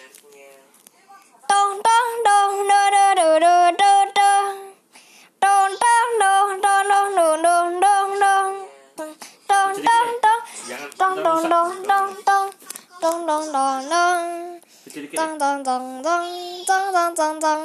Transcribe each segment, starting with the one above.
Dong dong dong do do do do do do. Dong dong dong dong dong dong dong dong dong. Dong dong dong. Dong dong dong dong dong. Dong dong dong dong. Kecil dikit. Dong dong dong dong dong dong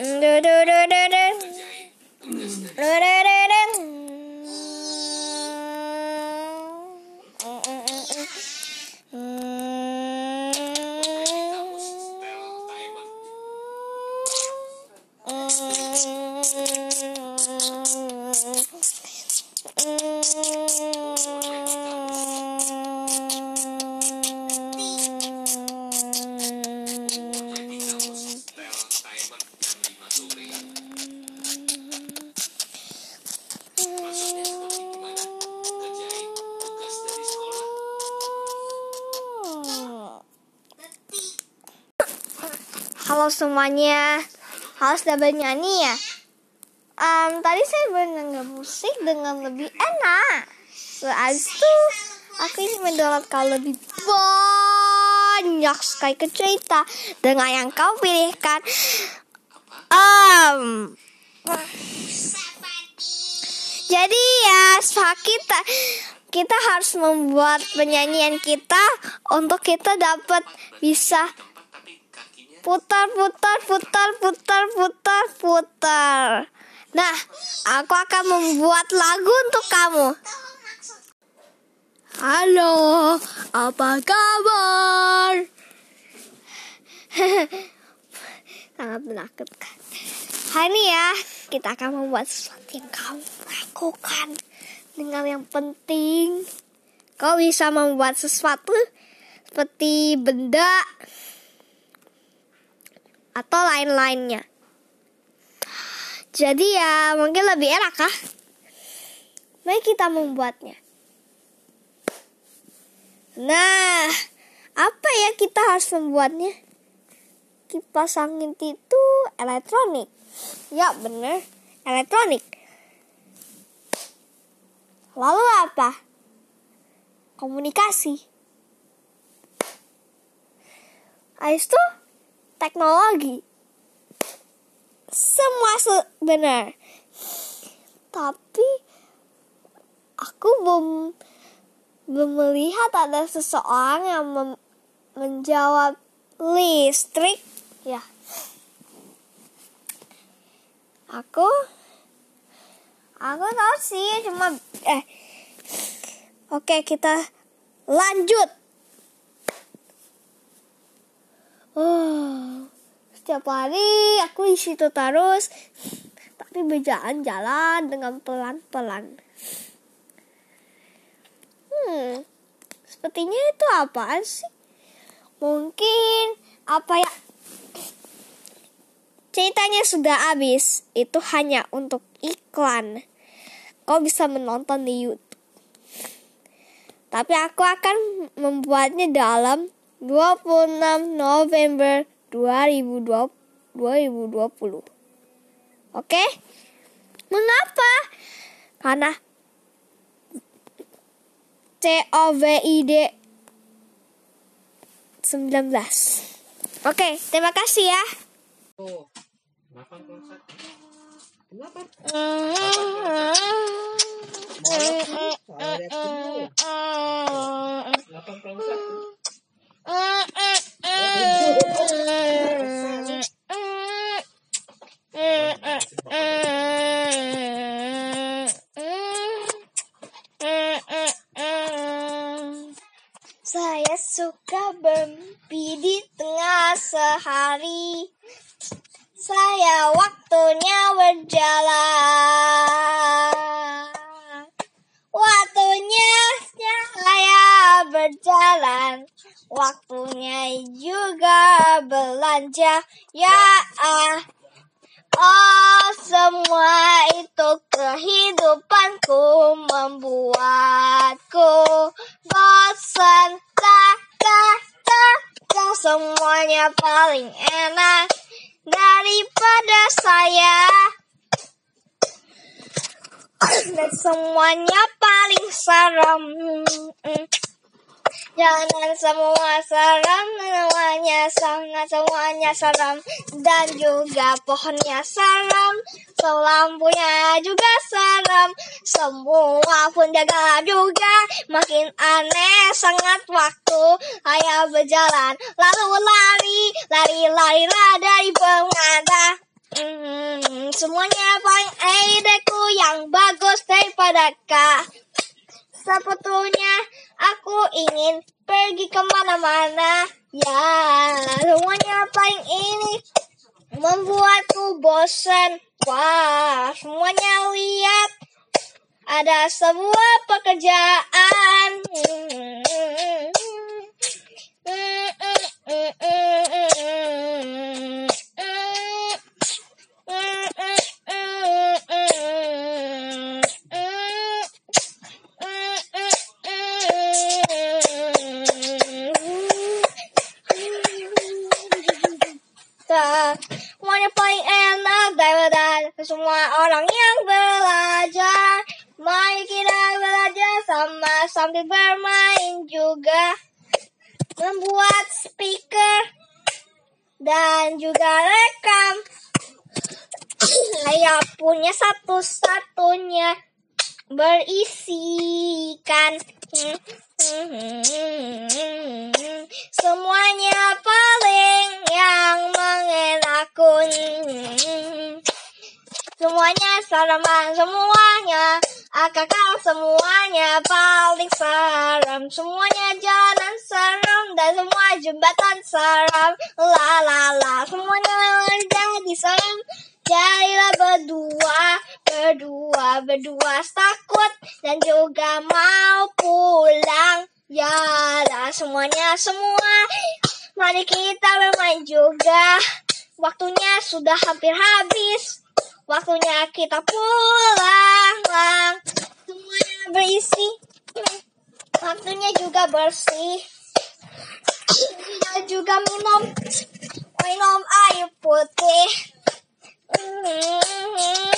Ö Semuanya, halo sudah bernyanyi ya? Em, tadi saya mendengar musik dengan lebih enak. Sehabis itu aku ingin mendownloadkan lebih banyak sekali ke cerita dengan yang kau pilihkan. Em, jadi ya, kita kita harus membuat penyanyian kita untuk kita dapat bisa putar putar putar putar putar putar. Nah, aku akan membuat lagu untuk kamu. Halo, apa kabar? Sangat menakutkan. Hari ini ya, kita akan membuat sesuatu yang kamu lakukan dengan yang penting. Kau bisa membuat sesuatu seperti benda atau lain-lainnya. Jadi ya mungkin lebih enak kah? Mari kita membuatnya. Nah, apa ya kita harus membuatnya? Kipas angin itu elektronik. Ya benar, elektronik. Lalu apa? Komunikasi. Habis itu teknologi. Semua se- benar. Tapi aku belum belum melihat ada seseorang yang menjawab listrik. Ya. Aku aku tahu sih cuma eh Oke, kita lanjut. Oh, setiap hari aku di situ terus, tapi berjalan-jalan dengan pelan-pelan. Hmm, sepertinya itu apaan sih? Mungkin apa ya? Ceritanya sudah habis. Itu hanya untuk iklan. Kau bisa menonton di YouTube. Tapi aku akan membuatnya dalam 26 November 2020. 2020. Oke? Mengapa? Karena COVID 19. Oke, terima kasih ya. Oh. Kenapa? Saya suka bermimpi di tengah sehari. Saya waktunya berjalan. Waktunya saya berjalan. Juga Ya ah. Oh, semua itu kehidupanku membuatku bosan. Tak, tak, tak, tak, semuanya paling enak daripada saya. Dan semuanya paling serem. Jangan semua serem, semuanya sangat semuanya serem dan juga pohonnya serem, lampunya juga serem, semua pun jaga juga makin aneh sangat waktu saya berjalan lalu lari lari lari lah dari pengantar. Hmm, semuanya paling ideku yang bagus daripada kak. Aku ingin pergi ke mana-mana. Ya, semuanya paling ini membuatku bosan. Wah, semuanya lihat. Ada sebuah pekerjaan. belajar. Mari kita belajar sama sambil bermain juga. Membuat speaker dan juga rekam. Saya punya satu-satunya berisikan semuanya paling yang mengenakan semuanya serem semuanya. Akak semuanya paling serem semuanya jalan serem dan semua jembatan serem la la la. Semuanya jadi serem jadilah berdua berdua berdua. Takut dan juga mau pulang. Ya lah semuanya semua. Mari kita bermain juga. Waktunya sudah hampir habis waktunya kita pulang lang. semuanya berisi. Waktunya juga bersih. Kita juga minum. Minum air putih. Wah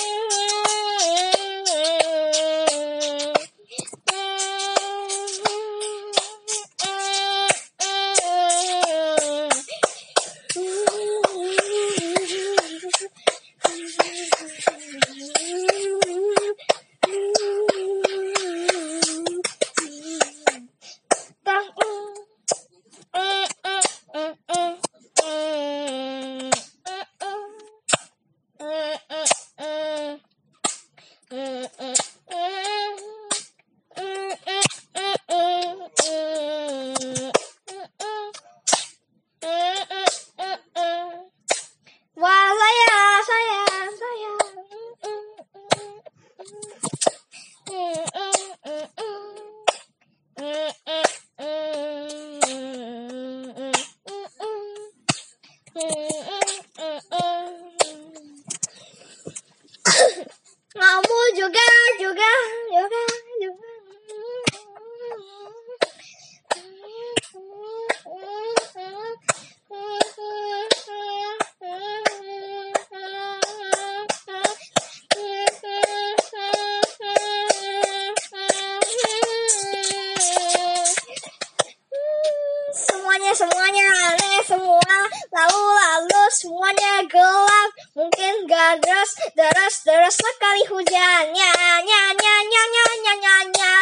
deras, deras, deras sekali hujannya, nya, nya, nya, nya, nya, nya, nya,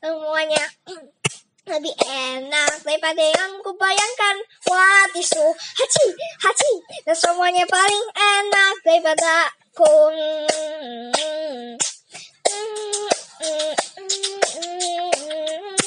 semuanya lebih enak daripada yang kubayangkan. Wah, tisu, haji, haji, dan semuanya paling enak daripada ku Mm, mm, mm,